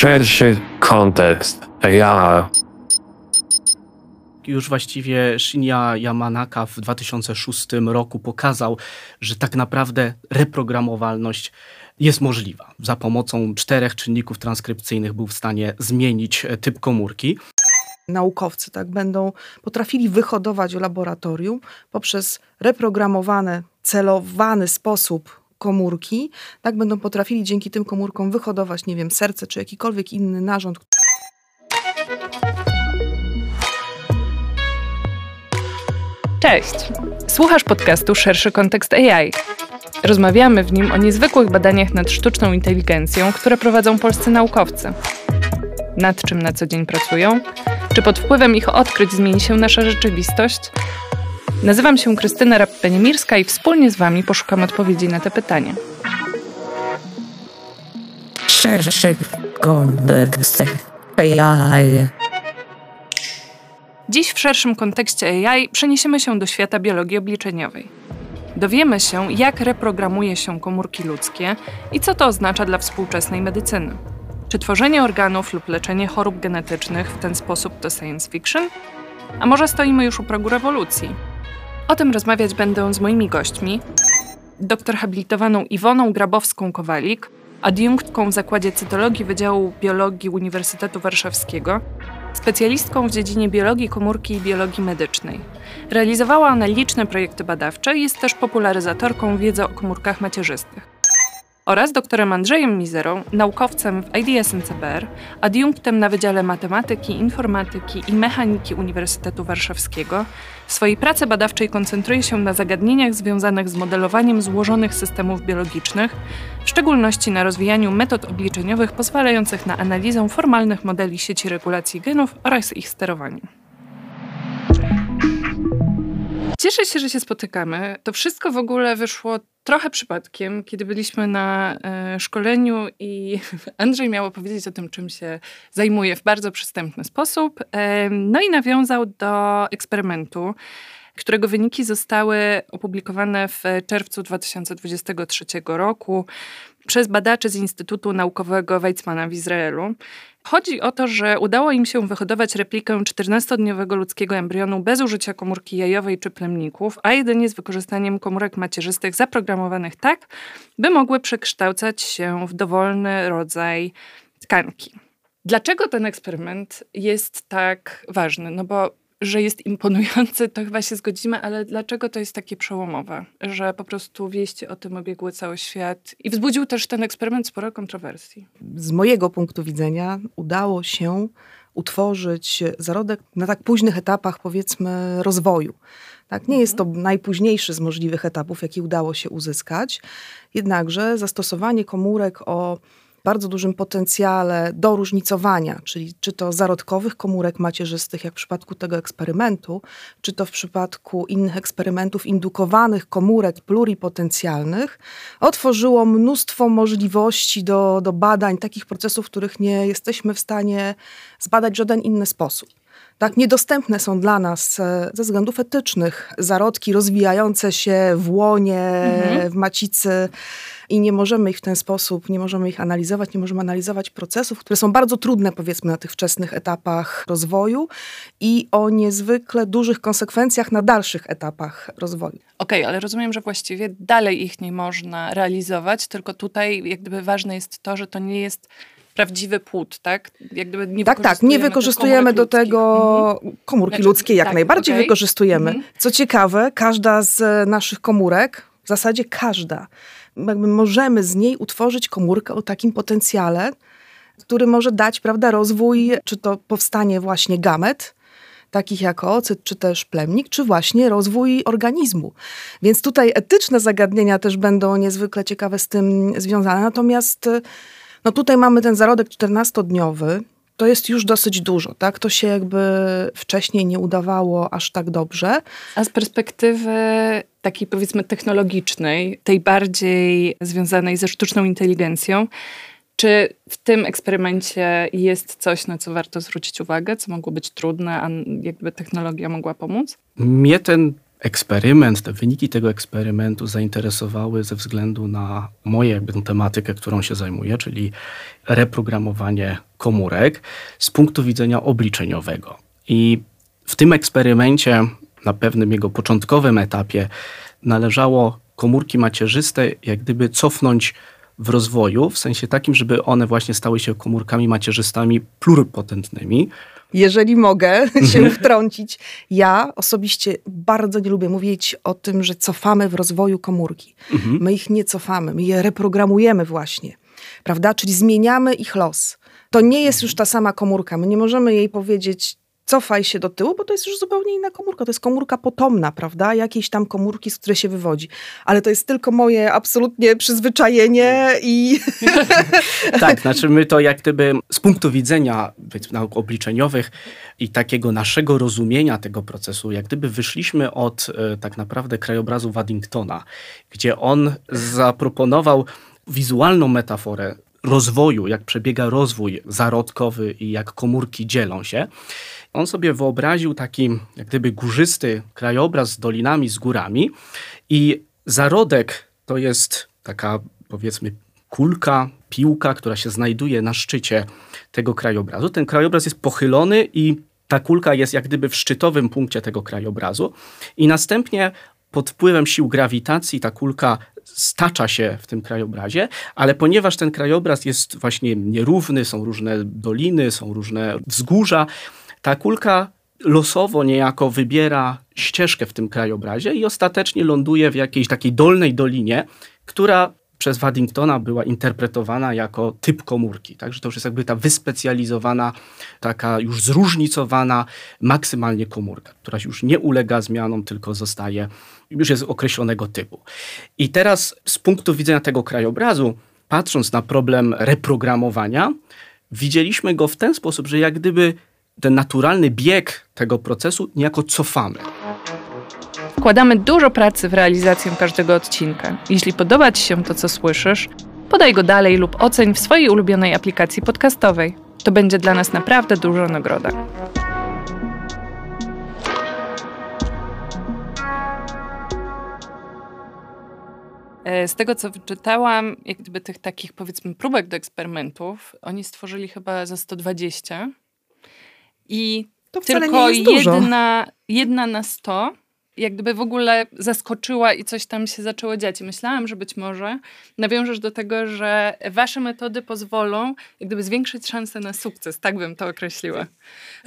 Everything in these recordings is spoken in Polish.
szerszy kontekst AI. Już właściwie Shinya Yamanaka w 2006 roku pokazał, że tak naprawdę reprogramowalność jest możliwa. Za pomocą czterech czynników transkrypcyjnych był w stanie zmienić typ komórki naukowcy tak będą potrafili wyhodować w laboratorium poprzez reprogramowany, celowany sposób komórki, tak będą potrafili dzięki tym komórkom wyhodować, nie wiem, serce czy jakikolwiek inny narząd. Cześć! Słuchasz podcastu Szerszy Kontekst AI. Rozmawiamy w nim o niezwykłych badaniach nad sztuczną inteligencją, które prowadzą polscy naukowcy. Nad czym na co dzień pracują, czy pod wpływem ich odkryć zmieni się nasza rzeczywistość? Nazywam się Krystyna Rapp-Beniemirska i wspólnie z Wami poszukam odpowiedzi na te pytania. Szerszy kontekst AI. Dziś w szerszym kontekście AI przeniesiemy się do świata biologii obliczeniowej. Dowiemy się, jak reprogramuje się komórki ludzkie i co to oznacza dla współczesnej medycyny. Czy tworzenie organów lub leczenie chorób genetycznych w ten sposób to science fiction? A może stoimy już u progu rewolucji? O tym rozmawiać będę z moimi gośćmi. Doktor habilitowaną Iwoną Grabowską-Kowalik, adiunktką w Zakładzie Cytologii Wydziału Biologii Uniwersytetu Warszawskiego, specjalistką w dziedzinie biologii komórki i biologii medycznej. Realizowała ona liczne projekty badawcze i jest też popularyzatorką wiedzy o komórkach macierzystych oraz doktorem Andrzejem Mizerą, naukowcem w IDS NCBR, adiunktem na Wydziale Matematyki, Informatyki i Mechaniki Uniwersytetu Warszawskiego. W swojej pracy badawczej koncentruje się na zagadnieniach związanych z modelowaniem złożonych systemów biologicznych, w szczególności na rozwijaniu metod obliczeniowych pozwalających na analizę formalnych modeli sieci regulacji genów oraz ich sterowania. Cieszę się, że się spotykamy. To wszystko w ogóle wyszło trochę przypadkiem, kiedy byliśmy na e, szkoleniu i Andrzej miał opowiedzieć o tym, czym się zajmuje w bardzo przystępny sposób. E, no i nawiązał do eksperymentu, którego wyniki zostały opublikowane w czerwcu 2023 roku przez badaczy z Instytutu Naukowego Weizmana w Izraelu. Chodzi o to, że udało im się wyhodować replikę 14-dniowego ludzkiego embrionu bez użycia komórki jajowej czy plemników, a jedynie z wykorzystaniem komórek macierzystych zaprogramowanych tak, by mogły przekształcać się w dowolny rodzaj tkanki. Dlaczego ten eksperyment jest tak ważny? No bo że jest imponujący, to chyba się zgodzimy, ale dlaczego to jest takie przełomowe? Że po prostu wieści o tym obiegły cały świat i wzbudził też ten eksperyment sporo kontrowersji. Z mojego punktu widzenia udało się utworzyć zarodek na tak późnych etapach, powiedzmy, rozwoju. Tak, nie jest to mhm. najpóźniejszy z możliwych etapów, jaki udało się uzyskać, jednakże zastosowanie komórek o bardzo dużym potencjale do różnicowania, czyli czy to zarodkowych komórek macierzystych, jak w przypadku tego eksperymentu, czy to w przypadku innych eksperymentów indukowanych komórek pluripotencjalnych, otworzyło mnóstwo możliwości do, do badań takich procesów, których nie jesteśmy w stanie zbadać w żaden inny sposób. Tak, niedostępne są dla nas e, ze względów etycznych zarodki rozwijające się w łonie, mhm. w macicy i nie możemy ich w ten sposób, nie możemy ich analizować, nie możemy analizować procesów, które są bardzo trudne powiedzmy na tych wczesnych etapach rozwoju i o niezwykle dużych konsekwencjach na dalszych etapach rozwoju. Okej, okay, ale rozumiem, że właściwie dalej ich nie można realizować, tylko tutaj jak gdyby ważne jest to, że to nie jest prawdziwy płód, tak? Jak gdyby nie tak, tak, nie wykorzystujemy do tego mhm. komórki znaczy, ludzkie, jak tak, najbardziej okay. wykorzystujemy. Mhm. Co ciekawe, każda z naszych komórek, w zasadzie każda, jakby możemy z niej utworzyć komórkę o takim potencjale, który może dać, prawda, rozwój, czy to powstanie właśnie gamet, takich jak ocyt, czy też plemnik, czy właśnie rozwój organizmu. Więc tutaj etyczne zagadnienia też będą niezwykle ciekawe z tym związane. Natomiast no tutaj mamy ten zarodek 14-dniowy, to jest już dosyć dużo, tak? To się jakby wcześniej nie udawało aż tak dobrze. A z perspektywy takiej powiedzmy technologicznej, tej bardziej związanej ze sztuczną inteligencją, czy w tym eksperymencie jest coś, na co warto zwrócić uwagę, co mogło być trudne, a jakby technologia mogła pomóc? Mnie ten eksperyment, te wyniki tego eksperymentu zainteresowały ze względu na moją jakby tematykę, którą się zajmuję, czyli reprogramowanie komórek z punktu widzenia obliczeniowego. I w tym eksperymencie, na pewnym jego początkowym etapie, należało komórki macierzyste jak gdyby cofnąć w rozwoju, w sensie takim, żeby one właśnie stały się komórkami macierzystami pluripotentnymi. Jeżeli mogę się wtrącić, ja osobiście bardzo nie lubię mówić o tym, że cofamy w rozwoju komórki. Mhm. My ich nie cofamy, my je reprogramujemy właśnie, prawda? Czyli zmieniamy ich los. To nie jest już ta sama komórka. My nie możemy jej powiedzieć, cofaj się do tyłu, bo to jest już zupełnie inna komórka. To jest komórka potomna, prawda? Jakiejś tam komórki, z której się wywodzi. Ale to jest tylko moje absolutnie przyzwyczajenie i Tak, znaczy my to jak gdyby z punktu widzenia nauk obliczeniowych i takiego naszego rozumienia tego procesu, jak gdyby wyszliśmy od e, tak naprawdę krajobrazu Waddingtona, gdzie on zaproponował wizualną metaforę rozwoju, jak przebiega rozwój zarodkowy i jak komórki dzielą się. On sobie wyobraził taki jak gdyby górzysty krajobraz z dolinami, z górami i zarodek to jest taka powiedzmy kulka, piłka, która się znajduje na szczycie tego krajobrazu. Ten krajobraz jest pochylony i ta kulka jest jak gdyby w szczytowym punkcie tego krajobrazu i następnie pod wpływem sił grawitacji ta kulka stacza się w tym krajobrazie, ale ponieważ ten krajobraz jest właśnie nierówny, są różne doliny, są różne wzgórza, ta kulka losowo niejako wybiera ścieżkę w tym krajobrazie i ostatecznie ląduje w jakiejś takiej dolnej dolinie, która przez Waddingtona była interpretowana jako typ komórki. Także to już jest jakby ta wyspecjalizowana, taka już zróżnicowana maksymalnie komórka, która już nie ulega zmianom, tylko zostaje, już jest określonego typu. I teraz z punktu widzenia tego krajobrazu, patrząc na problem reprogramowania, widzieliśmy go w ten sposób, że jak gdyby ten naturalny bieg tego procesu niejako cofamy. Wkładamy dużo pracy w realizację każdego odcinka. Jeśli podoba Ci się to, co słyszysz, podaj go dalej lub oceń w swojej ulubionej aplikacji podcastowej. To będzie dla nas naprawdę duża nagroda. E, Z tego, co wyczytałam, jak gdyby tych takich, powiedzmy, próbek do eksperymentów, oni stworzyli chyba za 120 i to wcale tylko nie jest dużo. jedna, jedna na 100 jak gdyby w ogóle zaskoczyła i coś tam się zaczęło dziać. I myślałam, że być może nawiążesz do tego, że wasze metody pozwolą jak gdyby zwiększyć szanse na sukces. Tak bym to określiła.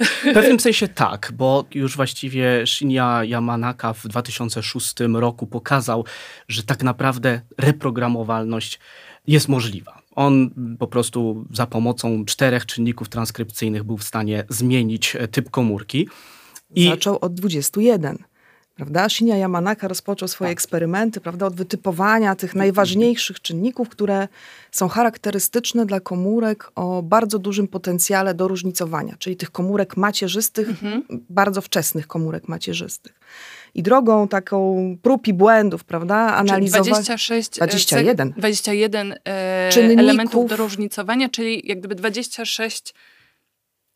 W pewnym sensie tak, bo już właściwie Shinya Yamanaka w 2006 roku pokazał, że tak naprawdę reprogramowalność jest możliwa. On po prostu za pomocą czterech czynników transkrypcyjnych był w stanie zmienić e, typ komórki. I... Zaczął od 21. Prawda? Shinya Yamanaka rozpoczął swoje tak. eksperymenty prawda? od wytypowania tych najważniejszych czynników, które są charakterystyczne dla komórek o bardzo dużym potencjale do różnicowania, czyli tych komórek macierzystych, mhm. bardzo wczesnych komórek macierzystych. I drogą taką prób i błędów, prawda, analizować... 26, 21. 21 e, elementów do różnicowania, czyli jak gdyby 26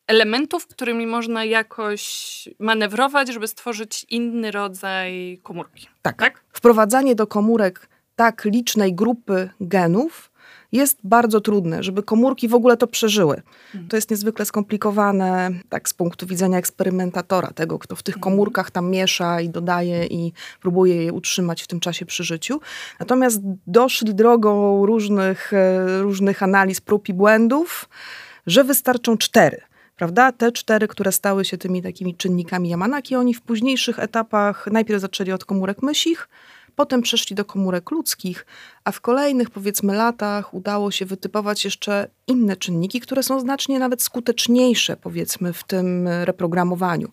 elementów, którymi można jakoś manewrować, żeby stworzyć inny rodzaj komórki. Tak. tak? Wprowadzanie do komórek tak licznej grupy genów jest bardzo trudne, żeby komórki w ogóle to przeżyły. To jest niezwykle skomplikowane, tak z punktu widzenia eksperymentatora, tego, kto w tych komórkach tam miesza i dodaje i próbuje je utrzymać w tym czasie przy życiu. Natomiast doszli drogą różnych, e, różnych analiz prób i błędów, że wystarczą cztery prawda? Te cztery, które stały się tymi takimi czynnikami Yamanaki, oni w późniejszych etapach najpierw zaczęli od komórek mysich, potem przeszli do komórek ludzkich, a w kolejnych powiedzmy latach udało się wytypować jeszcze inne czynniki, które są znacznie nawet skuteczniejsze powiedzmy w tym reprogramowaniu,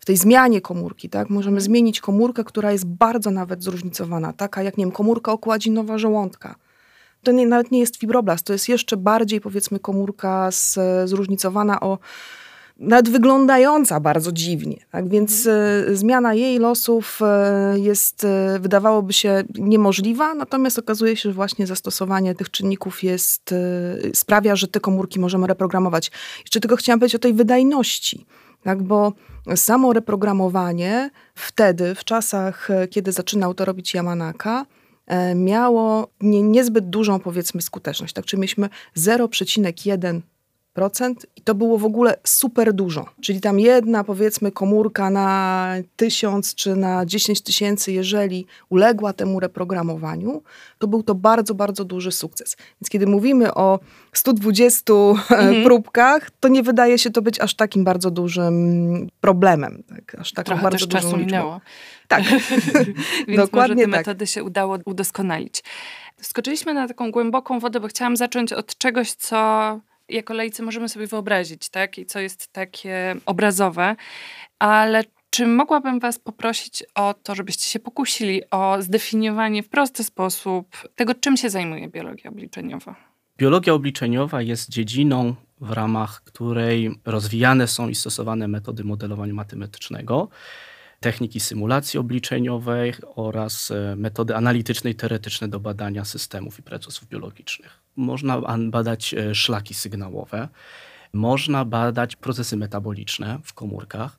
w tej zmianie komórki, tak? Możemy zmienić komórkę, która jest bardzo nawet zróżnicowana, taka jak, nie wiem, komórka okładzinowa żołądka to nie, nawet nie jest fibroblast, to jest jeszcze bardziej powiedzmy komórka z, zróżnicowana o nawet wyglądająca bardzo dziwnie. Tak? Więc y, zmiana jej losów y, jest, y, wydawałoby się niemożliwa, natomiast okazuje się, że właśnie zastosowanie tych czynników jest, sprawia, że te komórki możemy reprogramować. Jeszcze tylko chciałam powiedzieć o tej wydajności, tak? bo samo reprogramowanie wtedy, w czasach, kiedy zaczynał to robić Yamanaka, E, miało nie, niezbyt dużą, powiedzmy, skuteczność. Tak, czyli mieliśmy 0,1 i to było w ogóle super dużo. Czyli tam jedna, powiedzmy, komórka na tysiąc czy na dziesięć tysięcy, jeżeli uległa temu reprogramowaniu, to był to bardzo, bardzo duży sukces. Więc kiedy mówimy o 120 mhm. próbkach, to nie wydaje się to być aż takim bardzo dużym problemem. Tak? Aż taką Trochę bardzo też czasu minęło. Tak. Więc Dokładnie może te tak. metody się udało udoskonalić. Skoczyliśmy na taką głęboką wodę, bo chciałam zacząć od czegoś, co jako lejcy możemy sobie wyobrazić, tak? I co jest takie obrazowe. Ale czy mogłabym Was poprosić o to, żebyście się pokusili o zdefiniowanie w prosty sposób tego, czym się zajmuje biologia obliczeniowa? Biologia obliczeniowa jest dziedziną, w ramach której rozwijane są i stosowane metody modelowania matematycznego, techniki symulacji obliczeniowej oraz e, metody analityczne i teoretyczne do badania systemów i procesów biologicznych. Można badać e, szlaki sygnałowe, można badać procesy metaboliczne w komórkach.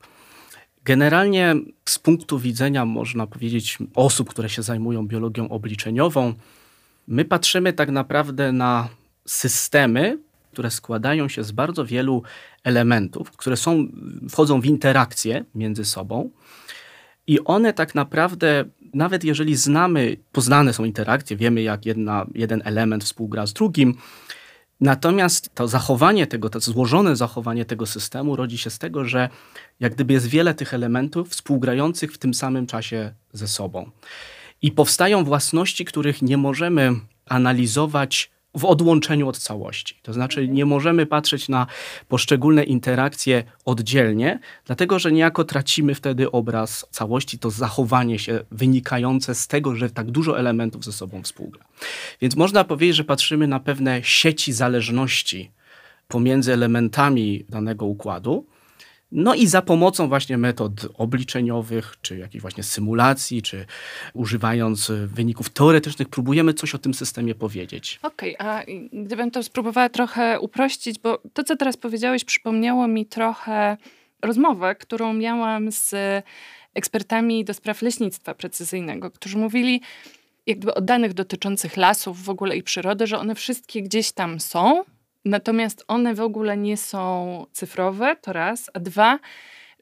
Generalnie z punktu widzenia, można powiedzieć, osób, które się zajmują biologią obliczeniową, my patrzymy tak naprawdę na systemy, które składają się z bardzo wielu elementów, które są, wchodzą w interakcję między sobą. I one tak naprawdę, nawet jeżeli znamy, poznane są interakcje, wiemy jak jedna, jeden element współgra z drugim, Natomiast to zachowanie tego, to złożone zachowanie tego systemu rodzi się z tego, że jak gdyby jest wiele tych elementów współgrających w tym samym czasie ze sobą. I powstają własności, których nie możemy analizować w odłączeniu od całości. To znaczy nie możemy patrzeć na poszczególne interakcje oddzielnie, dlatego że niejako tracimy wtedy obraz całości, to zachowanie się wynikające z tego, że tak dużo elementów ze sobą współgra. Więc można powiedzieć, że patrzymy na pewne sieci zależności pomiędzy elementami danego układu, no i za pomocą właśnie metod obliczeniowych, czy jakichś właśnie symulacji, czy używając wyników teoretycznych, próbujemy coś o tym systemie powiedzieć. Okej, okay, a gdybym to spróbowała trochę uprościć, bo to, co teraz powiedziałeś, przypomniało mi trochę rozmowę, którą miałam z ekspertami do spraw leśnictwa precyzyjnego, którzy mówili, jakby o danych dotyczących lasów w ogóle i przyrody, że one wszystkie gdzieś tam są, Natomiast one w ogóle nie są cyfrowe, to raz, a dwa,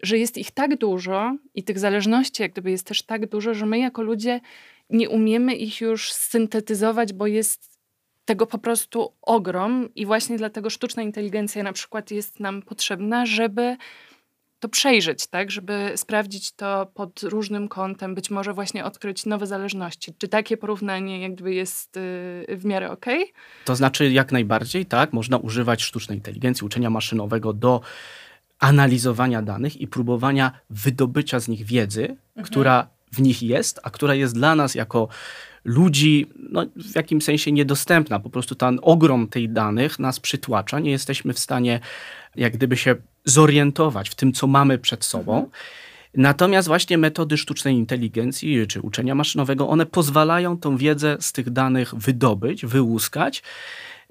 że jest ich tak dużo i tych zależności jak gdyby jest też tak dużo, że my jako ludzie nie umiemy ich już syntetyzować, bo jest tego po prostu ogrom i właśnie dlatego sztuczna inteligencja na przykład jest nam potrzebna, żeby to przejrzeć, tak, żeby sprawdzić to pod różnym kątem, być może właśnie odkryć nowe zależności. Czy takie porównanie jakby jest yy, w miarę ok? To znaczy jak najbardziej, tak, można używać sztucznej inteligencji, uczenia maszynowego do analizowania danych i próbowania wydobycia z nich wiedzy, mhm. która w nich jest, a która jest dla nas jako ludzi no, w jakimś sensie niedostępna. Po prostu ten ogrom tych danych nas przytłacza, nie jesteśmy w stanie jak gdyby się zorientować w tym, co mamy przed sobą. Mhm. Natomiast właśnie metody sztucznej inteligencji czy uczenia maszynowego, one pozwalają tą wiedzę z tych danych wydobyć, wyłuskać.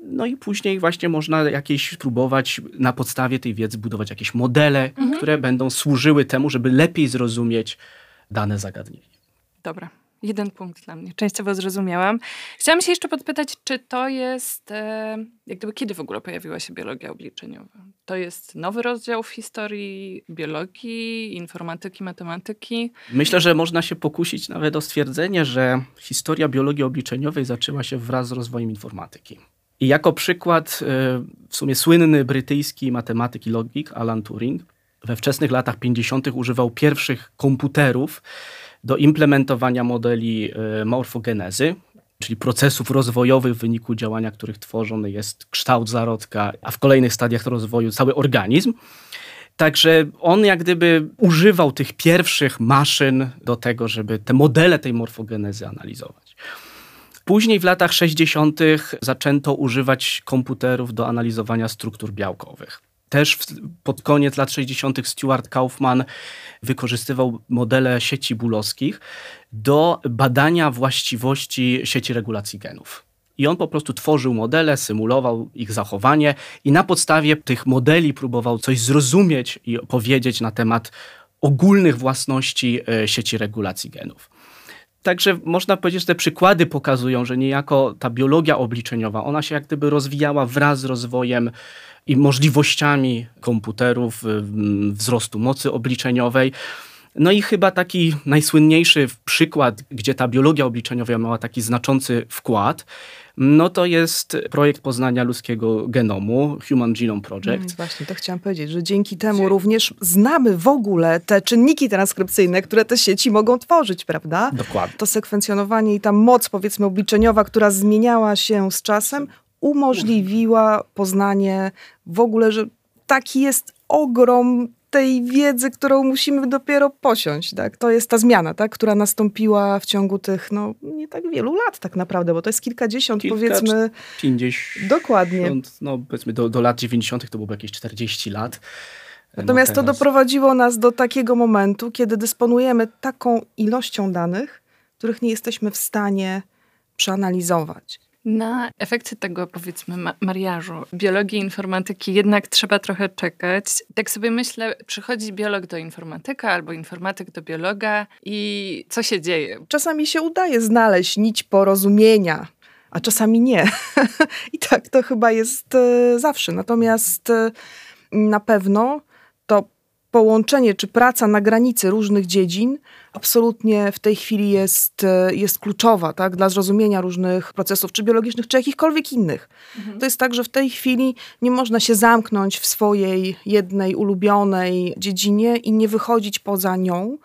No i później właśnie można jakieś spróbować na podstawie tej wiedzy budować jakieś modele, mhm. które będą służyły temu, żeby lepiej zrozumieć dane zagadnienie. Dobra, jeden punkt dla mnie. Częściowo zrozumiałam. Chciałam się jeszcze podpytać, czy to jest, e, jak gdyby kiedy w ogóle pojawiła się biologia obliczeniowa? To jest nowy rozdział w historii biologii, informatyki, matematyki? Myślę, że można się pokusić nawet o stwierdzenie, że historia biologii obliczeniowej zaczęła się wraz z rozwojem informatyki. I jako przykład e, w sumie słynny brytyjski matematyk i logik Alan Turing we wczesnych latach 50. używał pierwszych komputerów, do implementowania modeli e, morfogenezy, czyli procesów rozwojowych, w wyniku działania których tworzony jest kształt zarodka, a w kolejnych stadiach rozwoju cały organizm. Także on jak gdyby używał tych pierwszych maszyn do tego, żeby te modele tej morfogenezy analizować. Później w latach 60. zaczęto używać komputerów do analizowania struktur białkowych. Też w, pod koniec lat 60. Stuart Kaufman wykorzystywał modele sieci bulowskich do badania właściwości sieci regulacji genów. I on po prostu tworzył modele, symulował ich zachowanie i na podstawie tych modeli próbował coś zrozumieć i powiedzieć na temat ogólnych własności e, sieci regulacji genów. Także można powiedzieć, że te przykłady pokazują, że niejako ta biologia obliczeniowa, ona się jak gdyby rozwijała wraz z rozwojem i możliwościami komputerów, wzrostu mocy obliczeniowej. No i chyba taki najsłynniejszy przykład, gdzie ta biologia obliczeniowa miała taki znaczący wkład, no to jest projekt poznania ludzkiego genomu, Human Genome Project. No właśnie, to chciałam powiedzieć, że dzięki temu również znamy w ogóle te czynniki transkrypcyjne, które te sieci mogą tworzyć, prawda? Dokładnie. To sekwencjonowanie i ta moc, powiedzmy, obliczeniowa, która zmieniała się z czasem, umożliwiła poznanie w ogóle, że taki jest ogrom tej wiedzy, którą musimy dopiero posiąść. Tak? To jest ta zmiana, tak? która nastąpiła w ciągu tych no, nie tak wielu lat tak naprawdę, bo to jest kilkadziesiąt Kilka, powiedzmy. 50. Dokładnie. No powiedzmy do, do lat 90. to byłoby jakieś 40 lat. No Natomiast no to doprowadziło nas do takiego momentu, kiedy dysponujemy taką ilością danych, których nie jesteśmy w stanie przeanalizować. Na efekty tego, powiedzmy, mariażu biologii i informatyki jednak trzeba trochę czekać. Tak sobie myślę, przychodzi biolog do informatyka albo informatyk do biologa i co się dzieje? Czasami się udaje znaleźć nić porozumienia, a czasami nie. I tak to chyba jest e, zawsze. Natomiast e, na pewno to połączenie czy praca na granicy różnych dziedzin absolutnie w tej chwili jest, e, jest kluczowa tak, dla zrozumienia różnych procesów, czy biologicznych, czy jakichkolwiek innych. Mhm. To jest tak, że w tej chwili nie można się zamknąć w swojej jednej ulubionej dziedzinie i nie wychodzić poza nią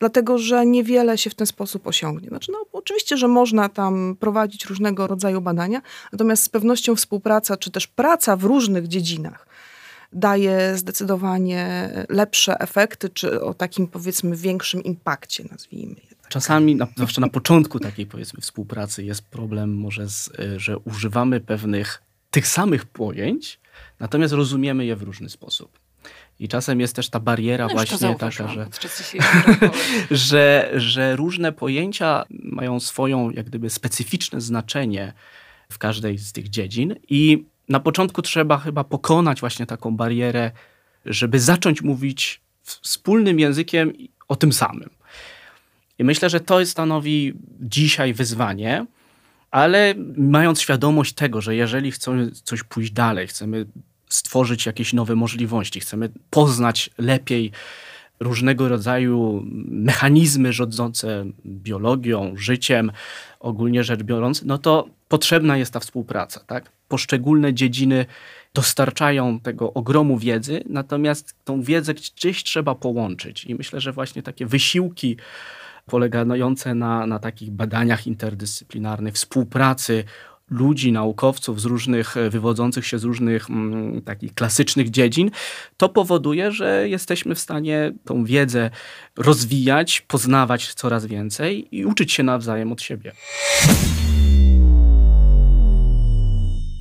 dlatego że niewiele się w ten sposób osiągnie. Znaczy, no, oczywiście, że można tam prowadzić różnego rodzaju badania, natomiast z pewnością współpraca, czy też praca w różnych dziedzinach, daje zdecydowanie lepsze efekty, czy o takim powiedzmy większym impakcie, nazwijmy je. Tak. Czasami, zwłaszcza na początku takiej powiedzmy współpracy jest problem może, z, y, że używamy pewnych tych samych pojęć, natomiast rozumiemy je w różny sposób. I czasem jest też ta bariera no właśnie taka, że, że, że różne pojęcia mają swoją jak gdyby specyficzne znaczenie w każdej z tych dziedzin i na początku trzeba chyba pokonać właśnie taką barierę, żeby zacząć mówić wspólnym językiem o tym samym. I myślę, że to stanowi dzisiaj wyzwanie, ale mając świadomość tego, że jeżeli chcemy coś pójść dalej, chcemy stworzyć jakieś nowe możliwości, chcemy poznać lepiej różnego rodzaju mechanizmy rządzące biologią, życiem, ogólnie rzecz biorąc, no to potrzebna jest ta współpraca. Tak? Poszczególne dziedziny dostarczają tego ogromu wiedzy, natomiast tą wiedzę gdzieś trzeba połączyć. I myślę, że właśnie takie wysiłki polegające na, na takich badaniach interdyscyplinarnych, współpracy ludzi, naukowców z różnych, wywodzących się z różnych m, mm, takich klasycznych dziedzin, to powoduje, że jesteśmy w stanie tą wiedzę rozwijać, poznawać coraz więcej i uczyć się nawzajem od siebie.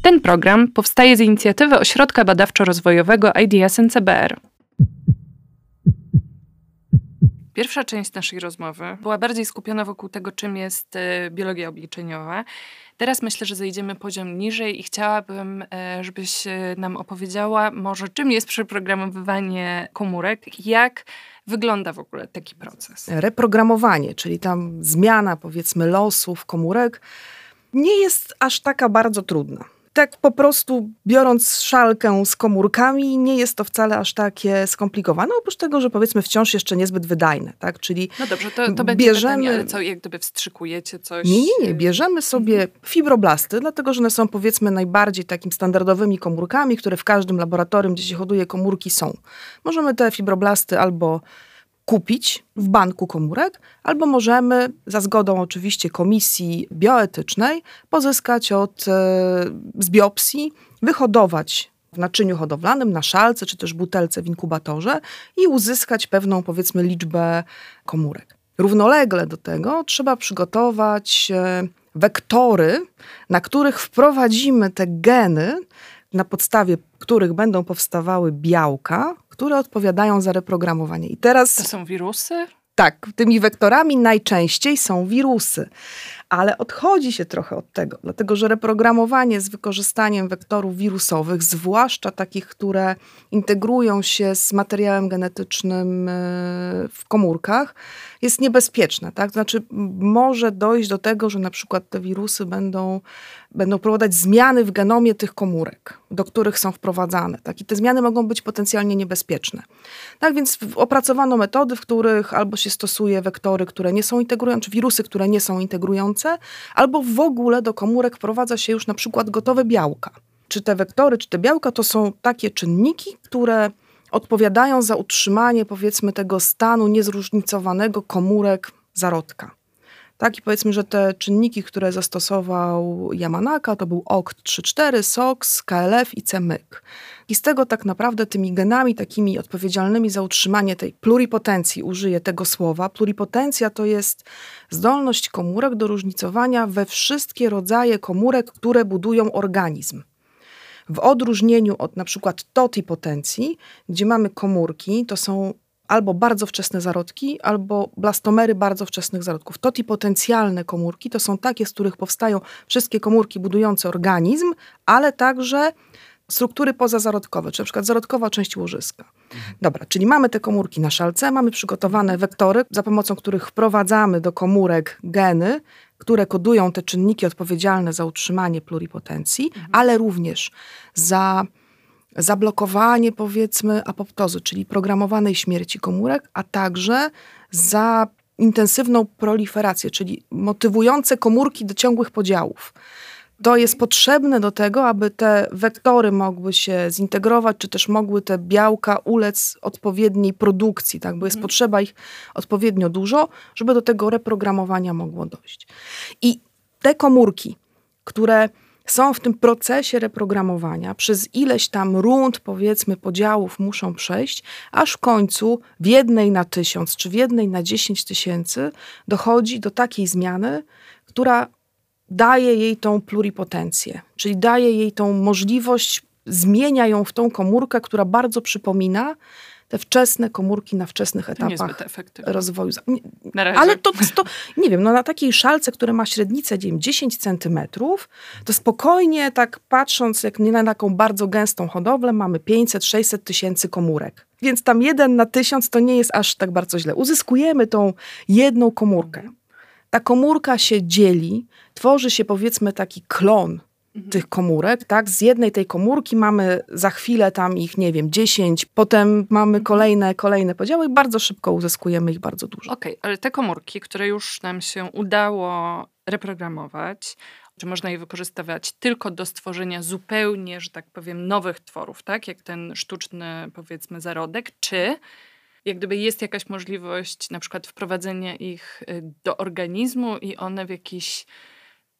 Ten program powstaje z inicjatywy Ośrodka Badawczo-Rozwojowego IDS NCBR. Pierwsza część naszej rozmowy była bardziej skupiona wokół tego, czym jest e, biologia obliczeniowa. Teraz myślę, że zejdziemy poziom niżej i chciałabym, e, żebyś e, nam opowiedziała może, czym jest przeprogramowywanie komórek, jak wygląda w ogóle taki proces. Reprogramowanie, czyli tam zmiana powiedzmy losów komórek, nie jest aż taka bardzo trudna tak po prostu biorąc szalkę z komórkami, nie jest to wcale aż takie skomplikowane, oprócz tego, że powiedzmy wciąż jeszcze niezbyt wydajne, tak? Czyli No dobrze, to, to będzie bierzemy... pytanie, ale co, jak gdyby wstrzykujecie coś? Nie, nie, nie. Bierzemy sobie mhm. fibroblasty, dlatego, że one są powiedzmy najbardziej takim standardowymi komórkami, które w każdym laboratorium, gdzie się hoduje komórki są. Możemy te fibroblasty albo kupić w banku komórek, albo możemy, za zgodą oczywiście komisji bioetycznej, pozyskać od, e, z biopsji, wyhodować w naczyniu hodowlanym, na szalce czy też butelce w inkubatorze i uzyskać pewną, powiedzmy, liczbę komórek. Równolegle do tego trzeba przygotować e, wektory, na których wprowadzimy te geny, na podstawie których będą powstawały białka, które odpowiadają za reprogramowanie. I teraz. To są wirusy? Tak, tymi wektorami najczęściej są wirusy. Ale odchodzi się trochę od tego, dlatego że reprogramowanie z wykorzystaniem wektorów wirusowych, zwłaszcza takich, które integrują się z materiałem genetycznym e, w komórkach, jest niebezpieczne. Tak? Znaczy, może dojść do tego, że na przykład te wirusy będą, będą prowadzić zmiany w genomie tych komórek, do których są wprowadzane. Tak? I te zmiany mogą być potencjalnie niebezpieczne. Tak więc opracowano metody, w których albo się stosuje wektory, które nie są integrujące, czy wirusy, które nie są integrujące, albo w ogóle do komórek wprowadza się już na przykład gotowe białka. Czy te wektory, czy te białka to są takie czynniki, które odpowiadają za utrzymanie, powiedzmy, tego stanu niezróżnicowanego komórek zarodka. Tak, i powiedzmy, że te czynniki, które zastosował Yamanaka, to był OCT34, SOX, KLF i CMYK. I z tego tak naprawdę tymi genami takimi odpowiedzialnymi za utrzymanie tej pluripotencji, użyję tego słowa. Pluripotencja to jest zdolność komórek do różnicowania we wszystkie rodzaje komórek, które budują organizm. W odróżnieniu od na przykład totipotencji, gdzie mamy komórki, to są albo bardzo wczesne zarodki, albo blastomery bardzo wczesnych zarodków. Totipotencjalne komórki to są takie, z których powstają wszystkie komórki budujące organizm, ale także struktury pozazarodkowe, czy na przykład zarodkowa część łożyska. Dobra, czyli mamy te komórki na szalce, mamy przygotowane wektory, za pomocą których wprowadzamy do komórek geny, które kodują te czynniki odpowiedzialne za utrzymanie pluripotencji, mhm. ale również za zablokowanie, powiedzmy, apoptozy, czyli programowanej śmierci komórek, a także za intensywną proliferację, czyli motywujące komórki do ciągłych podziałów. To jest potrzebne do tego, aby te wektory mogły się zintegrować, czy też mogły te białka ulec odpowiedniej produkcji, tak? bo jest mhm. potrzeba ich odpowiednio dużo, żeby do tego reprogramowania mogło dojść. I te komórki, które są w tym procesie reprogramowania, przez ileś tam rund, powiedzmy, podziałów muszą przejść, aż w końcu w jednej na tysiąc czy w jednej na dziesięć tysięcy dochodzi do takiej zmiany, która daje jej tą pluripotencję, czyli daje jej tą możliwość, zmienia ją w tą komórkę, która bardzo przypomina te wczesne komórki na wczesnych etapach rozwoju. Ale to, to, nie wiem, no na takiej szalce, która ma średnicę wiem, 10 centymetrów, to spokojnie tak patrząc, jak nie na taką bardzo gęstą hodowlę, mamy 500-600 tysięcy komórek. Więc tam jeden na tysiąc to nie jest aż tak bardzo źle. Uzyskujemy tą jedną komórkę. Ta komórka się dzieli, tworzy się powiedzmy taki klon. Tych komórek, tak? Z jednej tej komórki mamy za chwilę tam ich, nie wiem, 10, potem mamy mhm. kolejne, kolejne podziały i bardzo szybko uzyskujemy ich bardzo dużo. Okej, okay, ale te komórki, które już nam się udało reprogramować, czy można je wykorzystywać tylko do stworzenia zupełnie, że tak powiem, nowych tworów, tak? Jak ten sztuczny, powiedzmy, zarodek, czy jak gdyby jest jakaś możliwość na przykład wprowadzenia ich y, do organizmu i one w jakiś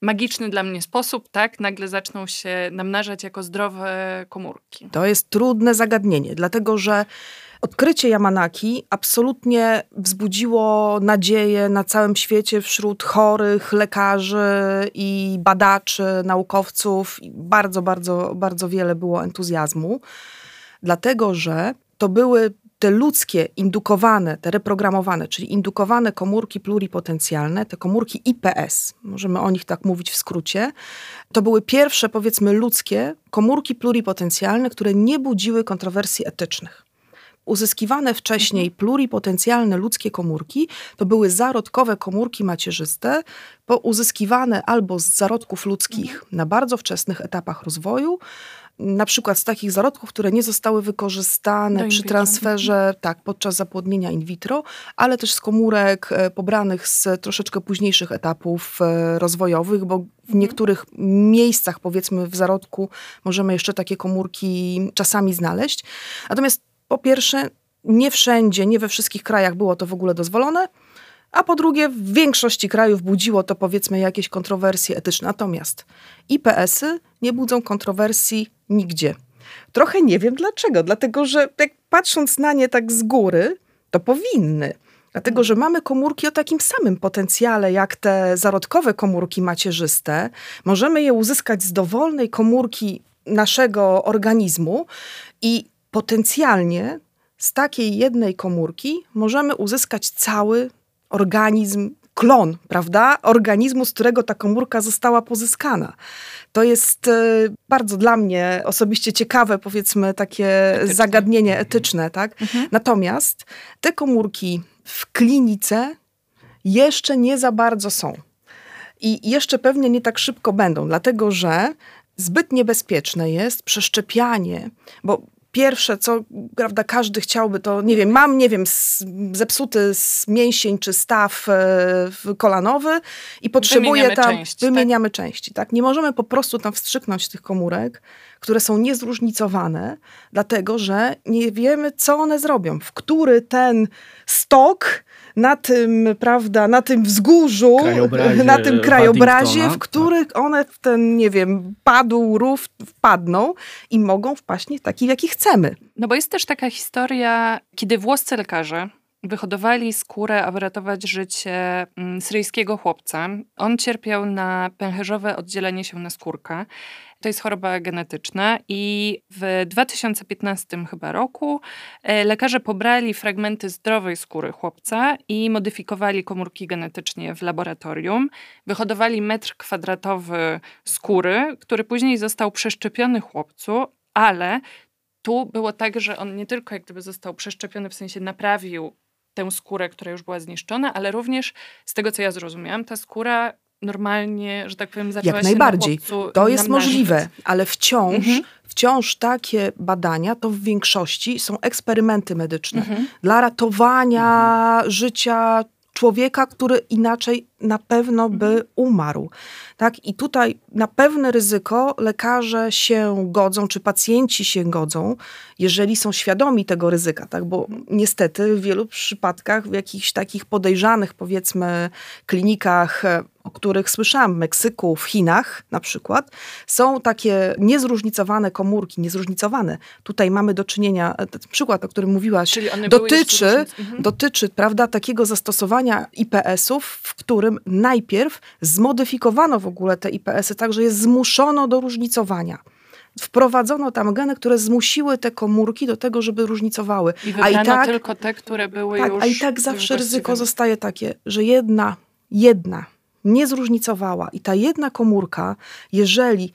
magiczny dla mnie sposób, tak, nagle zaczną się namnażać jako zdrowe komórki. To jest trudne zagadnienie, dlatego że Odkrycie Yamanaki absolutnie wzbudziło nadzieję na całym świecie wśród chorych, lekarzy i badaczy, naukowców. Bardzo, bardzo, bardzo wiele było entuzjazmu, dlatego że to były te ludzkie, indukowane, te reprogramowane, czyli indukowane komórki pluripotencjalne, te komórki IPS, możemy o nich tak mówić w skrócie, to były pierwsze, powiedzmy, ludzkie komórki pluripotencjalne, które nie budziły kontrowersji etycznych. Uzyskiwane wcześniej mhm. pluripotencjalne ludzkie komórki to były zarodkowe komórki macierzyste, uzyskiwane albo z zarodków ludzkich mhm. na bardzo wczesnych etapach rozwoju, na przykład z takich zarodków, które nie zostały wykorzystane przy transferze, tak, podczas zapłodnienia in vitro, ale też z komórek e, pobranych z troszeczkę późniejszych etapów e, rozwojowych, bo w mhm. niektórych miejscach, powiedzmy w zarodku, możemy jeszcze takie komórki czasami znaleźć. Natomiast po pierwsze, nie wszędzie, nie we wszystkich krajach było to w ogóle dozwolone, a po drugie, w większości krajów budziło to powiedzmy jakieś kontrowersje etyczne. Natomiast IPS-y nie budzą kontrowersji nigdzie. Trochę nie wiem dlaczego, dlatego że jak patrząc na nie tak z góry, to powinny. Dlatego, że mamy komórki o takim samym potencjale jak te zarodkowe komórki macierzyste. Możemy je uzyskać z dowolnej komórki naszego organizmu i potencjalnie z takiej jednej komórki możemy uzyskać cały organizm klon, prawda, organizmu, z którego ta komórka została pozyskana. To jest e, bardzo dla mnie osobiście ciekawe, powiedzmy, takie etyczne. zagadnienie etyczne, tak? Mhm. Natomiast te komórki w klinice jeszcze nie za bardzo są. I jeszcze pewnie nie tak szybko będą, dlatego że zbyt niebezpieczne jest przeszczepianie, bo pierwsze, co prawda każdy chciałby, to nie wiem, mam, nie wiem, zepsuty mięsień czy staw e, kolanowy i potrzebuję wymieniamy tam, części, wymieniamy tak? części, tak? Nie możemy po prostu tam wstrzyknąć tych komórek, które są niezróżnicowane, dlatego że nie wiemy, co one zrobią, w który ten stok na tym, prawda, na tym wzgórzu, na tym krajobrazie, w których tak. one w ten, nie wiem, padł, rów wpadną i mogą wpaść nie taki, w jaki chcemy. No bo jest też taka historia, kiedy włoscy lekarze wyhodowali skórę, aby ratować życie mm, syryjskiego chłopca. On cierpiał na pęcherzowe oddzielenie się na skórkę. To jest choroba genetyczna i w 2015 chyba roku e, lekarze pobrali fragmenty zdrowej skóry chłopca i modyfikowali komórki genetycznie w laboratorium. Wyhodowali metr kwadratowy skóry, który później został przeszczepiony chłopcu, ale tu było tak, że on nie tylko jak gdyby został przeszczepiony, w sensie naprawił tę skórę, która już była zniszczona, ale również z tego, co ja zrozumiałam, ta skóra normalnie, że tak powiem, zaczęła Jak najbardziej. to jest możliwe, ale wciąż, mhm. wciąż takie badania to w większości są eksperymenty medyczne mhm. dla ratowania mhm. życia człowieka, który inaczej na pewno by mhm. umarł. Tak? I tutaj na pewne ryzyko lekarze się godzą, czy pacjenci się godzą, jeżeli są świadomi tego ryzyka, tak? bo niestety w wielu przypadkach, w jakichś takich podejrzanych, powiedzmy, klinikach o których słyszałam w Meksyku, w Chinach na przykład, są takie niezróżnicowane komórki, niezróżnicowane. Tutaj mamy do czynienia, e, ten przykład, o którym mówiłaś, dotyczy, mhm. dotyczy prawda, takiego zastosowania IPS-ów, w którym najpierw zmodyfikowano w ogóle te IPS-y tak, że je zmuszono do różnicowania wprowadzono tam geny, które zmusiły te komórki do tego, żeby różnicowały. I a i tak tylko te, które były tak, już... A i tak zawsze ryzyko zostaje takie, że jedna, jedna nie zróżnicowała. I ta jedna komórka, jeżeli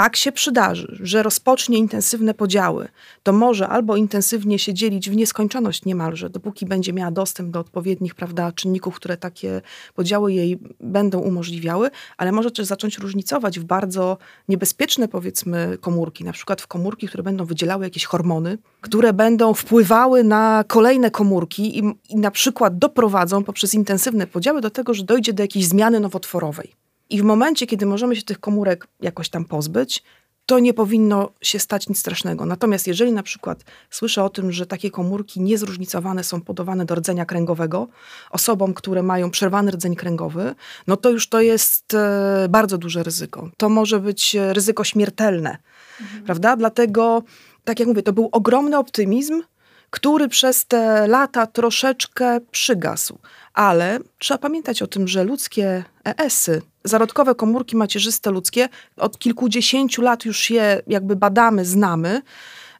tak się przydarzy, że rozpocznie intensywne podziały, to może albo intensywnie się dzielić w nieskończoność niemalże, dopóki będzie miała dostęp do odpowiednich prawda, czynników, które takie podziały jej będą umożliwiały, ale może też zacząć różnicować w bardzo niebezpieczne, powiedzmy, komórki, na przykład w komórki, które będą wydzielały jakieś hormony, które będą wpływały na kolejne komórki i, i na przykład doprowadzą poprzez intensywne podziały do tego, że dojdzie do jakiejś zmiany nowotworowej. I w momencie, kiedy możemy się tych komórek jakoś tam pozbyć, to nie powinno się stać nic strasznego. Natomiast jeżeli na przykład słyszę o tym, że takie komórki niezróżnicowane są podawane do rdzenia kręgowego osobom, które mają przerwany rdzeń kręgowy, no to już to jest e, bardzo duże ryzyko. To może być e, ryzyko śmiertelne, mhm. prawda? Dlatego, tak jak mówię, to był ogromny optymizm, który przez te lata troszeczkę przygasł. Ale trzeba pamiętać o tym, że ludzkie ES-y, zarodkowe komórki macierzyste ludzkie, od kilkudziesięciu lat już je jakby badamy, znamy.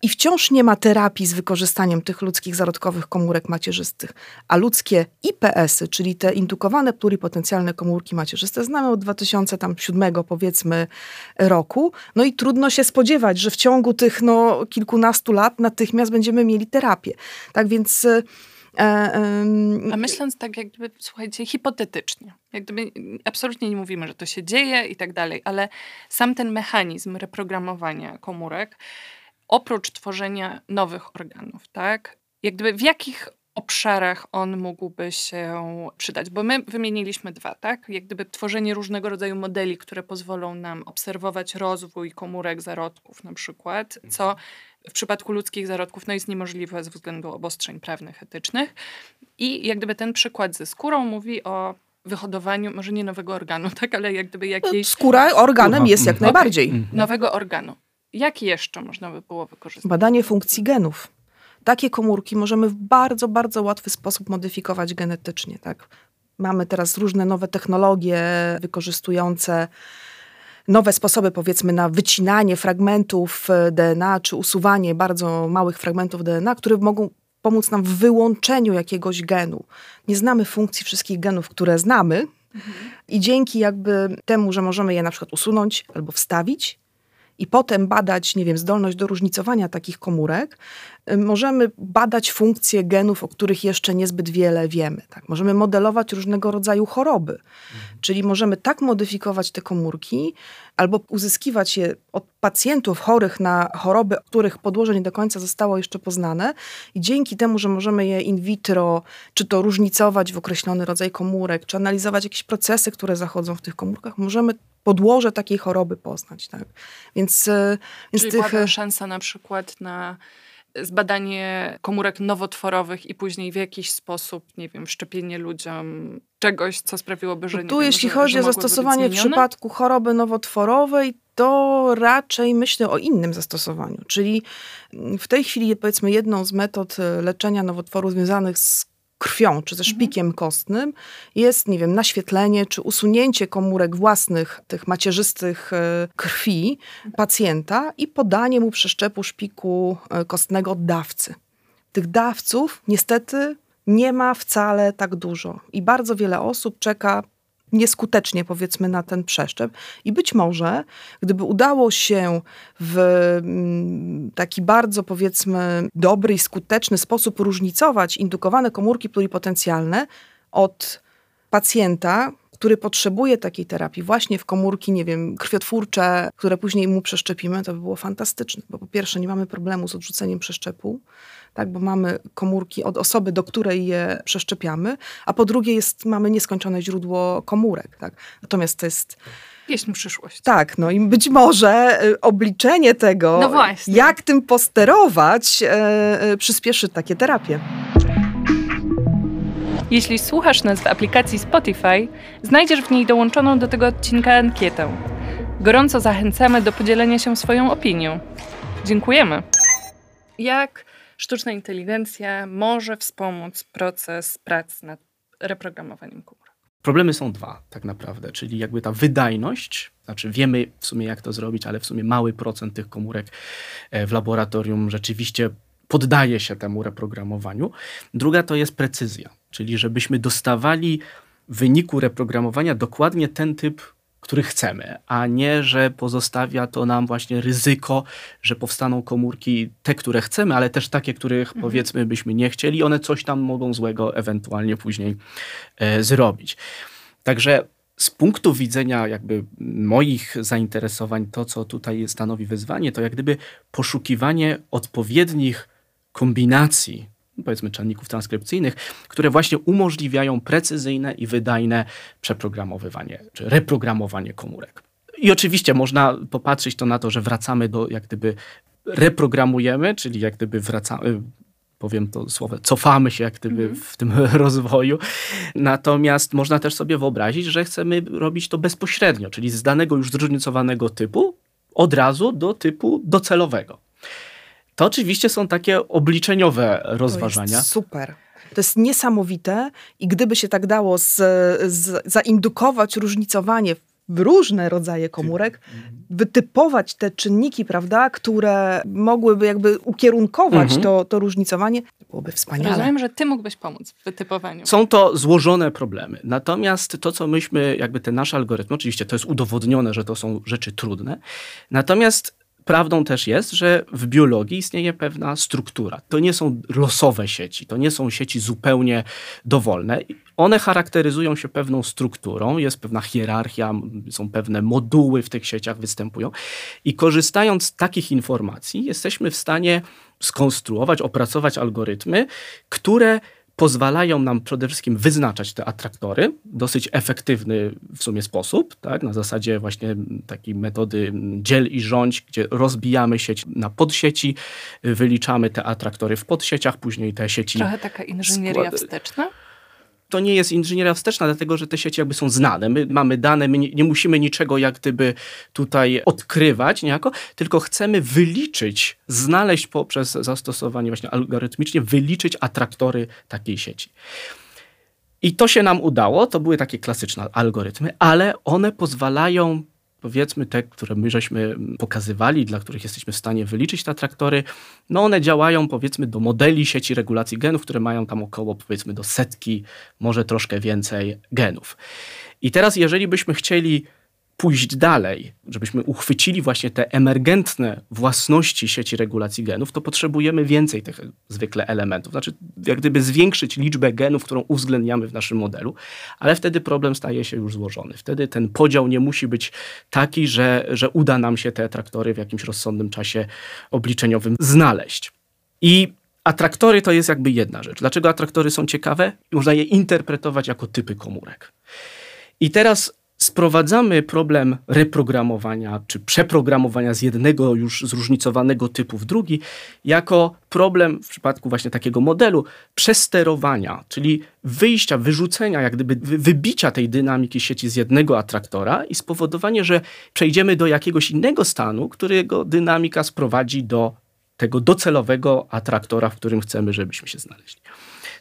I wciąż nie ma terapii z wykorzystaniem tych ludzkich zarodkowych komórek macierzystych. A ludzkie IPS-y, czyli te indukowane pluripotencjalne komórki macierzyste, znamy od 2007 powiedzmy roku. No i trudno się spodziewać, że w ciągu tych no, kilkunastu lat natychmiast będziemy mieli terapię. Tak więc E, A myśląc tak jakby, słuchajcie, hipotetycznie, jak gdyby absolutnie nie mówimy, że to się dzieje i tak dalej, ale sam ten mechanizm reprogramowania komórek, oprócz tworzenia nowych organów, tak? Jak gdyby w jakich obszarach on mógłby się przydać? Bo my wymieniliśmy dwa, tak? Jak gdyby tworzenie różnego rodzaju modeli, które pozwolą nam obserwować rozwój komórek zarodków na przykład, co w przypadku ludzkich zarodków no jest niemożliwe ze względu obostrzeń prawnych, etycznych. I jak gdyby ten przykład ze skórą mówi o wyhodowaniu, może nie nowego organu, tak, ale jak gdyby jakiejś... Skóra organem jest jak najbardziej. Okay. Mhm. Nowego organu. Jak jeszcze można by było wykorzystać? Badanie funkcji genów. Takie komórki możemy w bardzo, bardzo łatwy sposób modyfikować genetycznie. Tak? Mamy teraz różne nowe technologie wykorzystujące nowe sposoby, powiedzmy, na wycinanie fragmentów e, DNA, czy usuwanie bardzo małych fragmentów DNA, które mogą pomóc nam w wyłączeniu jakiegoś genu. Nie znamy funkcji wszystkich genów, które znamy, i dzięki jakby temu, że możemy je na przykład usunąć albo wstawić, i potem badać, nie wiem, zdolność do różnicowania takich komórek, y, możemy badać funkcje genów, o których jeszcze niezbyt wiele wiemy. Tak? Możemy modelować różnego rodzaju choroby, mhm. czyli możemy tak modyfikować te komórki, albo uzyskiwać je od pacjentów chorych na choroby, których podłoże nie do końca zostało jeszcze poznane i dzięki temu, że możemy je in vitro, czy to różnicować w określony rodzaj komórek, czy analizować jakieś procesy, które zachodzą w tych komórkach, możemy podłoże takiej choroby poznać. Tak? Więc, e, więc Czyli tych... szansa na przykład na zbadanie komórek nowotworowych i później w jakiś sposób, nie wiem, szczepienie ludziom czegoś, co sprawiłoby, że. No tu, nie jeśli wiem, chodzi o zastosowanie w przypadku choroby nowotworowej, to raczej myślę o innym zastosowaniu. Czyli w tej chwili, powiedzmy, jedną z metod e, leczenia nowotworu związanych z krwią, czy ze mhm. szpikiem kostnym, jest, nie wiem, naświetlenie, czy usunięcie komórek własnych, tych macierzystych e, krwi pacjenta i podanie mu przeszczepu szpiku e, kostnego dawcy. Tych dawców niestety nie ma wcale tak dużo i bardzo wiele osób czeka nieskutecznie powiedzmy na ten przeszczep. I być może, gdyby udało się w mm, taki bardzo powiedzmy dobry i skuteczny sposób różnicować indukowane komórki pluripotencjalne od pacjenta, który potrzebuje takiej terapii, właśnie w komórki, nie wiem, krwiotwórcze, które później mu przeszczepimy, to by było fantastyczne, bo po pierwsze nie mamy problemu z odrzuceniem przeszczepu, tak, bo mamy komórki od osoby, do której je przeszczepiamy, a po drugie jest, mamy nieskończone źródło komórek. Tak. Natomiast to jest pieśń przyszłość. Tak, no i być może y, obliczenie tego, no jak tym posterować, e, e, przyspieszy takie terapie. Jeśli słuchasz nas w aplikacji Spotify, znajdziesz w niej dołączoną do tego odcinka ankietę. Gorąco zachęcamy do podzielenia się swoją opinią. Dziękujemy. Jak sztuczna inteligencja może wspomóc proces prac nad reprogramowaniem komórek. Problemy są dwa, tak naprawdę, czyli jakby ta wydajność, znaczy wiemy w sumie jak to zrobić, ale w sumie mały procent tych komórek e, w laboratorium rzeczywiście poddaje się temu reprogramowaniu. Druga to jest precyzja, czyli żebyśmy dostawali w wyniku reprogramowania dokładnie ten typ który chcemy, a nie, że pozostawia to nam właśnie ryzyko, że powstaną komórki te, które chcemy, ale też takie, których mhm. powiedzmy byśmy nie chcieli, one coś tam mogą złego ewentualnie później e, zrobić. Także z punktu widzenia jakby moich zainteresowań, to co tutaj stanowi wyzwanie, to jak gdyby poszukiwanie odpowiednich kombinacji powiedzmy czynników transkrypcyjnych, które właśnie umożliwiają precyzyjne i wydajne przeprogramowywanie czy reprogramowanie komórek. I oczywiście można popatrzeć to na to, że wracamy do jak gdyby reprogramujemy, czyli jak gdyby wracamy, powiem to słowo, cofamy się jak gdyby mm. w tym rozwoju. Natomiast można też sobie wyobrazić, że chcemy robić to bezpośrednio, czyli z danego już zróżnicowanego typu od razu do typu docelowego. To oczywiście są takie obliczeniowe rozważania. To super. To jest niesamowite i gdyby się tak dało z, z, zaindukować różnicowanie w różne rodzaje komórek, wytypować te czynniki, prawda, które mogłyby jakby ukierunkować mhm. to, to różnicowanie, byłoby wspaniale. Rozumiem, że ty mógłbyś pomóc w wytypowaniu. Są to złożone problemy. Natomiast to, co myśmy, jakby te nasze algorytmy, oczywiście to jest udowodnione, że to są rzeczy trudne. Natomiast Prawdą też jest, że w biologii istnieje pewna struktura. To nie są losowe sieci, to nie są sieci zupełnie dowolne. One charakteryzują się pewną strukturą, jest pewna hierarchia, są pewne moduły w tych sieciach występują i korzystając z takich informacji jesteśmy w stanie skonstruować, opracować algorytmy, które pozwalają nam przede wszystkim wyznaczać te atraktory w dosyć efektywny w sumie sposób, tak? na zasadzie właśnie takiej metody dziel i rządź, gdzie rozbijamy sieć na podsieci, wyliczamy te atraktory w podsieciach, później te sieci... Trochę taka inżynieria wsteczna? To nie jest inżynieria wsteczna, dlatego że te sieci jakby są znane. My mamy dane, my nie, nie, musimy niczego jak gdyby tutaj odkrywać niejako, tylko chcemy wyliczyć, znaleźć poprzez zastosowanie właśnie algorytmicznie, wyliczyć atraktory takiej sieci. I to się nam udało, to były takie klasyczne algorytmy, ale one pozwalają powiedzmy te, które my żeśmy pokazywali, dla których jesteśmy w stanie wyliczyć te atraktory, no one działają powiedzmy do modeli sieci regulacji genów, które mają tam około powiedzmy do setki, może troszkę więcej genów. I teraz jeżeli byśmy chcieli pójść dalej, żebyśmy uchwycili właśnie te emergentne własności sieci regulacji genów, to potrzebujemy więcej tych zwykle elementów. Znaczy, jak gdyby zwiększyć liczbę genów, którą uwzględniamy w naszym modelu, ale wtedy problem staje się już złożony. Wtedy ten podział nie musi być taki, że, że uda nam się te traktory w jakimś rozsądnym czasie obliczeniowym znaleźć. I atraktory to jest jakby jedna rzecz. Dlaczego atraktory są ciekawe? Można je interpretować jako typy komórek. I teraz sprowadzamy problem reprogramowania czy przeprogramowania z jednego już zróżnicowanego typu w drugi jako problem w przypadku właśnie takiego modelu przesterowania, czyli wyjścia, wyrzucenia, jak gdyby wybicia tej dynamiki sieci z jednego atraktora i spowodowanie, że przejdziemy do jakiegoś innego stanu, którego dynamika sprowadzi do tego docelowego atraktora, w którym chcemy, żebyśmy się znaleźli.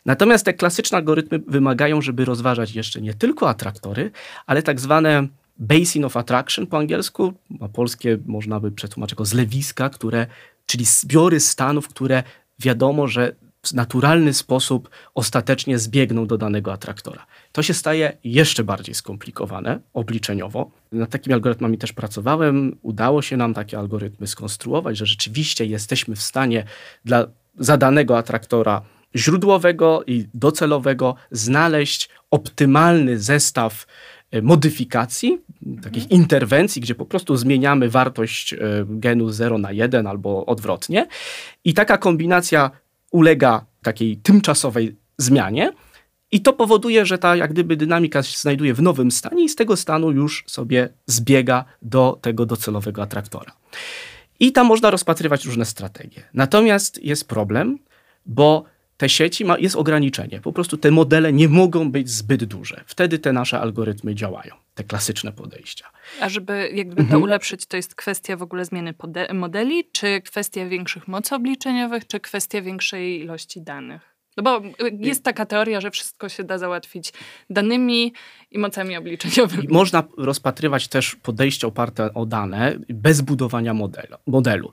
Natomiast te klasyczne algorytmy wymagają, żeby rozważać jeszcze nie tylko atraktory, ale tak zwane basin of attraction po angielsku, a polskie można by przetłumaczyć jako zlewiska, które, czyli zbiory stanów, które wiadomo, że w naturalny sposób ostatecznie zbiegną do danego atraktora. To się staje jeszcze bardziej skomplikowane obliczeniowo. Nad takimi algorytmami też pracowałem. Udało się nam takie algorytmy skonstruować, że rzeczywiście jesteśmy w stanie dla zadanego atraktora źródłowego i docelowego znaleźć optymalny zestaw e, modyfikacji, takich mhm. interwencji, gdzie po prostu zmieniamy wartość e, genu 0 na 1 albo odwrotnie. I taka kombinacja ulega takiej tymczasowej zmianie. I to powoduje, że ta jak gdyby dynamika się znajduje w nowym stanie i z tego stanu już sobie zbiega do tego docelowego atraktora. I tam można rozpatrywać różne strategie. Natomiast jest problem, bo te sieci ma, jest ograniczenie. Po prostu te modele nie mogą być zbyt duże. Wtedy te nasze algorytmy działają, te klasyczne podejścia. A żeby jakby mhm. to ulepszyć, to jest kwestia w ogóle zmiany modeli, czy kwestia większych mocy obliczeniowych, czy kwestia większej ilości danych? No bo jest taka teoria, że wszystko się da załatwić danymi i mocami obliczeniowymi. Można rozpatrywać też podejście oparte o dane bez budowania modelu. modelu.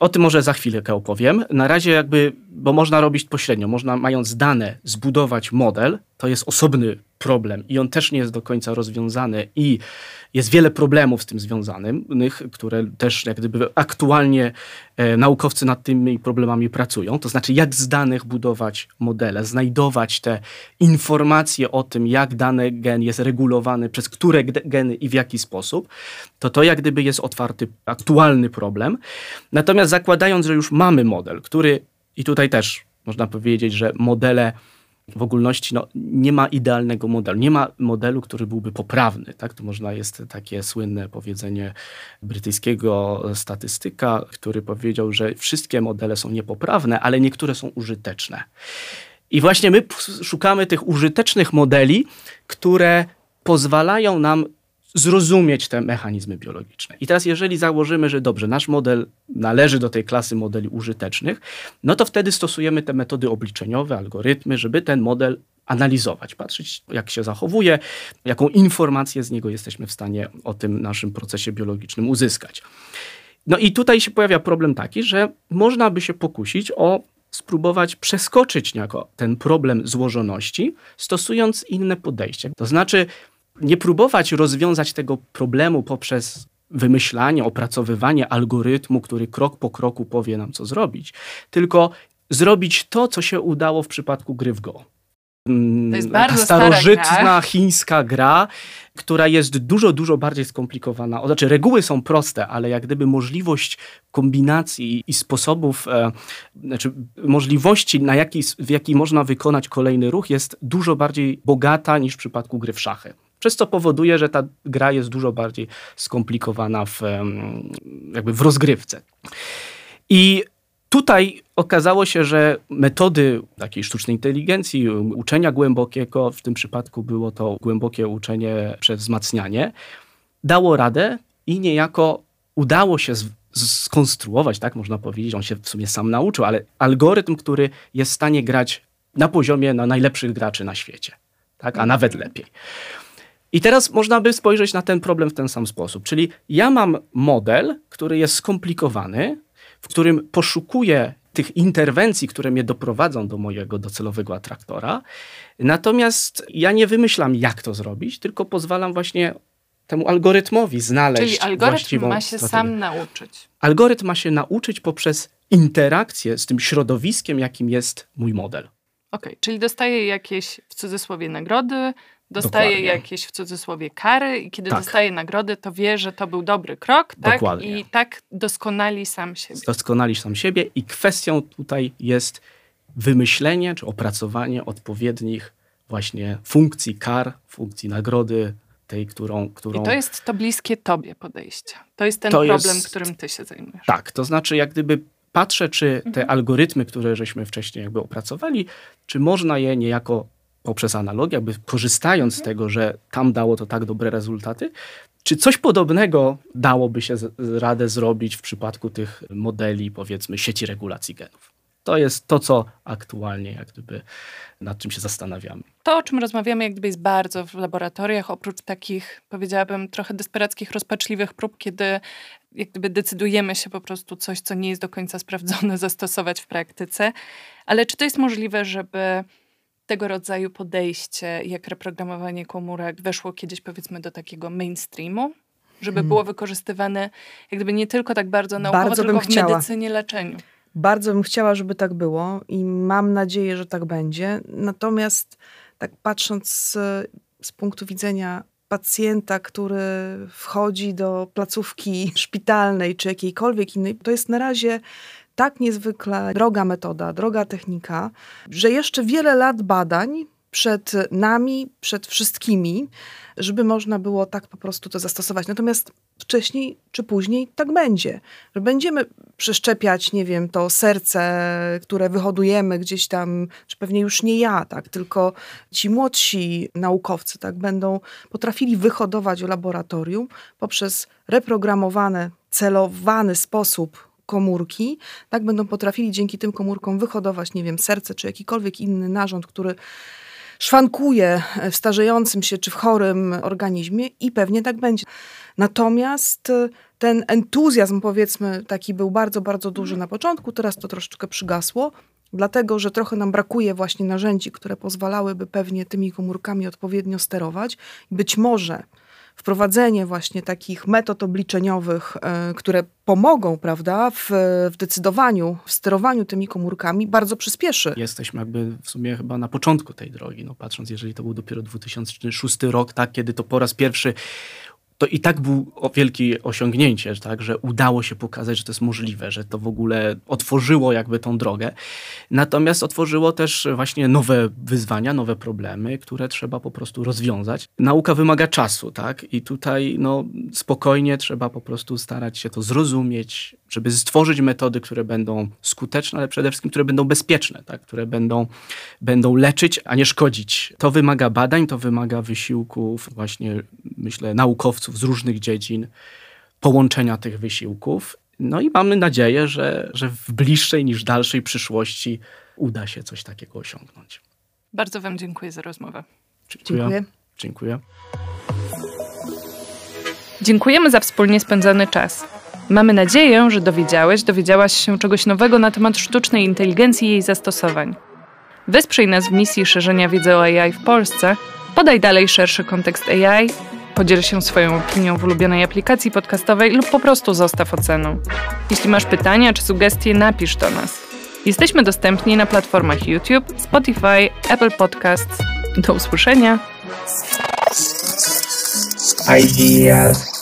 O tym może za chwilkę opowiem. Na razie jakby, bo można robić pośrednio, można mając dane zbudować model, to jest osobny problem i on też nie jest do końca rozwiązany i jest wiele problemów z tym związanych, które też jak gdyby aktualnie e, naukowcy nad tymi problemami pracują. To znaczy, jak z danych budować modele, znajdować te informacje o tym, jak dany gen jest regulowany, przez które geny i w jaki sposób, to to jak gdyby jest otwarty, aktualny problem. Natomiast zakładając, że już mamy model, który i tutaj też można powiedzieć, że modele w ogólności no, nie ma idealnego modelu. Nie ma modelu, który byłby poprawny. Tak? To można jest takie słynne powiedzenie brytyjskiego statystyka, który powiedział, że wszystkie modele są niepoprawne, ale niektóre są użyteczne. I właśnie my szukamy tych użytecznych modeli, które pozwalają nam zrozumieć te mechanizmy biologiczne. I teraz, jeżeli założymy, że dobrze, nasz model należy do tej klasy modeli użytecznych, no to wtedy stosujemy te metody obliczeniowe, algorytmy, żeby ten model analizować, patrzeć, jak się zachowuje, jaką informację z niego jesteśmy w stanie o tym naszym procesie biologicznym uzyskać. No i tutaj się pojawia problem taki, że można by się pokusić o spróbować przeskoczyć niejako ten problem złożoności, stosując inne podejście. To znaczy, nie próbować rozwiązać tego problemu poprzez wymyślanie, opracowywanie algorytmu, który krok po kroku powie nam, co zrobić, tylko zrobić to, co się udało w przypadku gry w Go. Mm, to jest bardzo starożytna gra. chińska gra, która jest dużo, dużo bardziej skomplikowana. O, znaczy, reguły są proste, ale jak gdyby możliwość kombinacji i sposobów, e, znaczy możliwości, na jaki, w jaki można wykonać kolejny ruch, jest dużo bardziej bogata niż w przypadku gry w szachy przez co powoduje, że ta gra jest dużo bardziej skomplikowana w, jakby w rozgrywce. I Tutaj okazało się, że metody takiej sztucznej inteligencji, uczenia głębokiego, w tym przypadku było to głębokie uczenie przez wzmacnianie, dało radę i niejako udało się skonstruować, tak można powiedzieć, on się w sumie sam nauczył, ale algorytm, który jest w stanie grać na poziomie na najlepszych graczy na świecie, tak, a nawet lepiej. I teraz można by spojrzeć na ten problem w ten sam sposób. Czyli ja mam model, który jest skomplikowany, w którym poszukuję tych interwencji, które mnie doprowadzą do mojego docelowego atraktora. Natomiast ja nie wymyślam, jak to zrobić, tylko pozwalam właśnie temu algorytmowi znaleźć Czyli algorytm ma się strategię. sam nauczyć. Algorytm ma się nauczyć poprzez interakcję z tym środowiskiem, jakim jest mój model. Okej, czyli dostaje jakieś w cudzysłowie nagrody, dostaje Dokładnie. jakieś w cudzysłowie kary i kiedy Tak. dostaje nagrody, to wie, że to był dobry krok, tak? Dokładnie. I tak doskonali sam siebie. Doskonalić sam siebie i kwestią tutaj jest wymyślenie czy opracowanie odpowiednich właśnie funkcji kar, funkcji nagrody, tej, którą... którą... I to jest to bliskie tobie podejście. To jest ten To problem, jest- którym ty się zajmujesz. Tak, to znaczy jak gdyby patrzę, czy te Mhm. algorytmy, które żeśmy wcześniej jakby opracowali, czy można je niejako poprzez analogię, jakby korzystając z Mhm. tego, że tam dało to tak dobre rezultaty, czy coś podobnego dałoby się radę zrobić w przypadku tych modeli, powiedzmy, sieci regulacji genów? To jest to, co aktualnie jak gdyby nad czym się zastanawiamy. To, o czym rozmawiamy, jak gdyby jest bardzo w laboratoriach, oprócz takich, powiedziałabym, trochę desperackich, rozpaczliwych prób, kiedy jak gdyby decydujemy się po prostu coś, co nie jest do końca sprawdzone, zastosować w praktyce. Ale czy to jest możliwe, żeby tego rodzaju podejście, jak reprogramowanie komórek, weszło kiedyś powiedzmy do takiego mainstreamu? Żeby Hmm. było wykorzystywane jak gdyby nie tylko tak bardzo naukowo, Bardzo tylko w chciała. medycynie, leczeniu. Bardzo bym chciała, żeby tak było i mam nadzieję, że tak będzie. Natomiast tak patrząc z, z punktu widzenia pacjenta, który wchodzi do placówki szpitalnej czy jakiejkolwiek innej, to jest na razie tak niezwykle droga metoda, droga technika, że jeszcze wiele lat badań przed nami, przed wszystkimi, żeby można było tak po prostu to zastosować. Natomiast wcześniej czy później tak będzie, że będziemy przeszczepiać, nie wiem, to serce, które wyhodujemy gdzieś tam, czy pewnie już nie ja, tak, tylko ci młodsi naukowcy, tak, będą potrafili wyhodować w laboratorium poprzez reprogramowane, celowany sposób komórki, tak, będą potrafili dzięki tym komórkom wyhodować, nie wiem, serce, czy jakikolwiek inny narząd, który szwankuje w starzejącym się czy w chorym organizmie i pewnie tak będzie. Natomiast y, ten entuzjazm, powiedzmy, taki był bardzo, bardzo duży na początku, teraz to troszeczkę przygasło, dlatego że trochę nam brakuje właśnie narzędzi, które pozwalałyby pewnie tymi komórkami odpowiednio sterować. Być może wprowadzenie właśnie takich metod obliczeniowych, e, które pomogą, prawda, w, w decydowaniu, w sterowaniu tymi komórkami, bardzo przyspieszy. Jesteśmy jakby w sumie chyba na początku tej drogi, no patrząc, jeżeli to był dopiero 2006 rok, tak, kiedy to po raz pierwszy to i tak był wielkie osiągnięcie, tak, że udało się pokazać, że to jest możliwe, że to w ogóle otworzyło jakby tą drogę. Natomiast otworzyło też właśnie nowe wyzwania, nowe problemy, które trzeba po prostu rozwiązać. Nauka wymaga czasu, tak? I tutaj no, spokojnie trzeba po prostu starać się to zrozumieć, żeby stworzyć metody, które będą skuteczne, ale przede wszystkim, które będą bezpieczne, tak? które będą, będą leczyć, a nie szkodzić. To wymaga badań, to wymaga wysiłków właśnie, myślę, naukowców z różnych dziedzin, połączenia tych wysiłków. No i mamy nadzieję, że, że w bliższej niż dalszej przyszłości uda się coś takiego osiągnąć. Bardzo Wam dziękuję za rozmowę. Dziękuję. Dziękuję. Dziękujemy za wspólnie spędzony czas. Mamy nadzieję, że dowiedziałeś, dowiedziałaś się czegoś nowego na temat sztucznej inteligencji i jej zastosowań. Wesprzyj nas w misji szerzenia wiedzy o AI w Polsce, podaj dalej szerszy kontekst AI, podziel się swoją opinią w ulubionej aplikacji podcastowej lub po prostu zostaw ocenę. Jeśli masz pytania czy sugestie, napisz do nas. Jesteśmy dostępni na platformach YouTube, Spotify, Apple Podcasts. Do usłyszenia! Ideas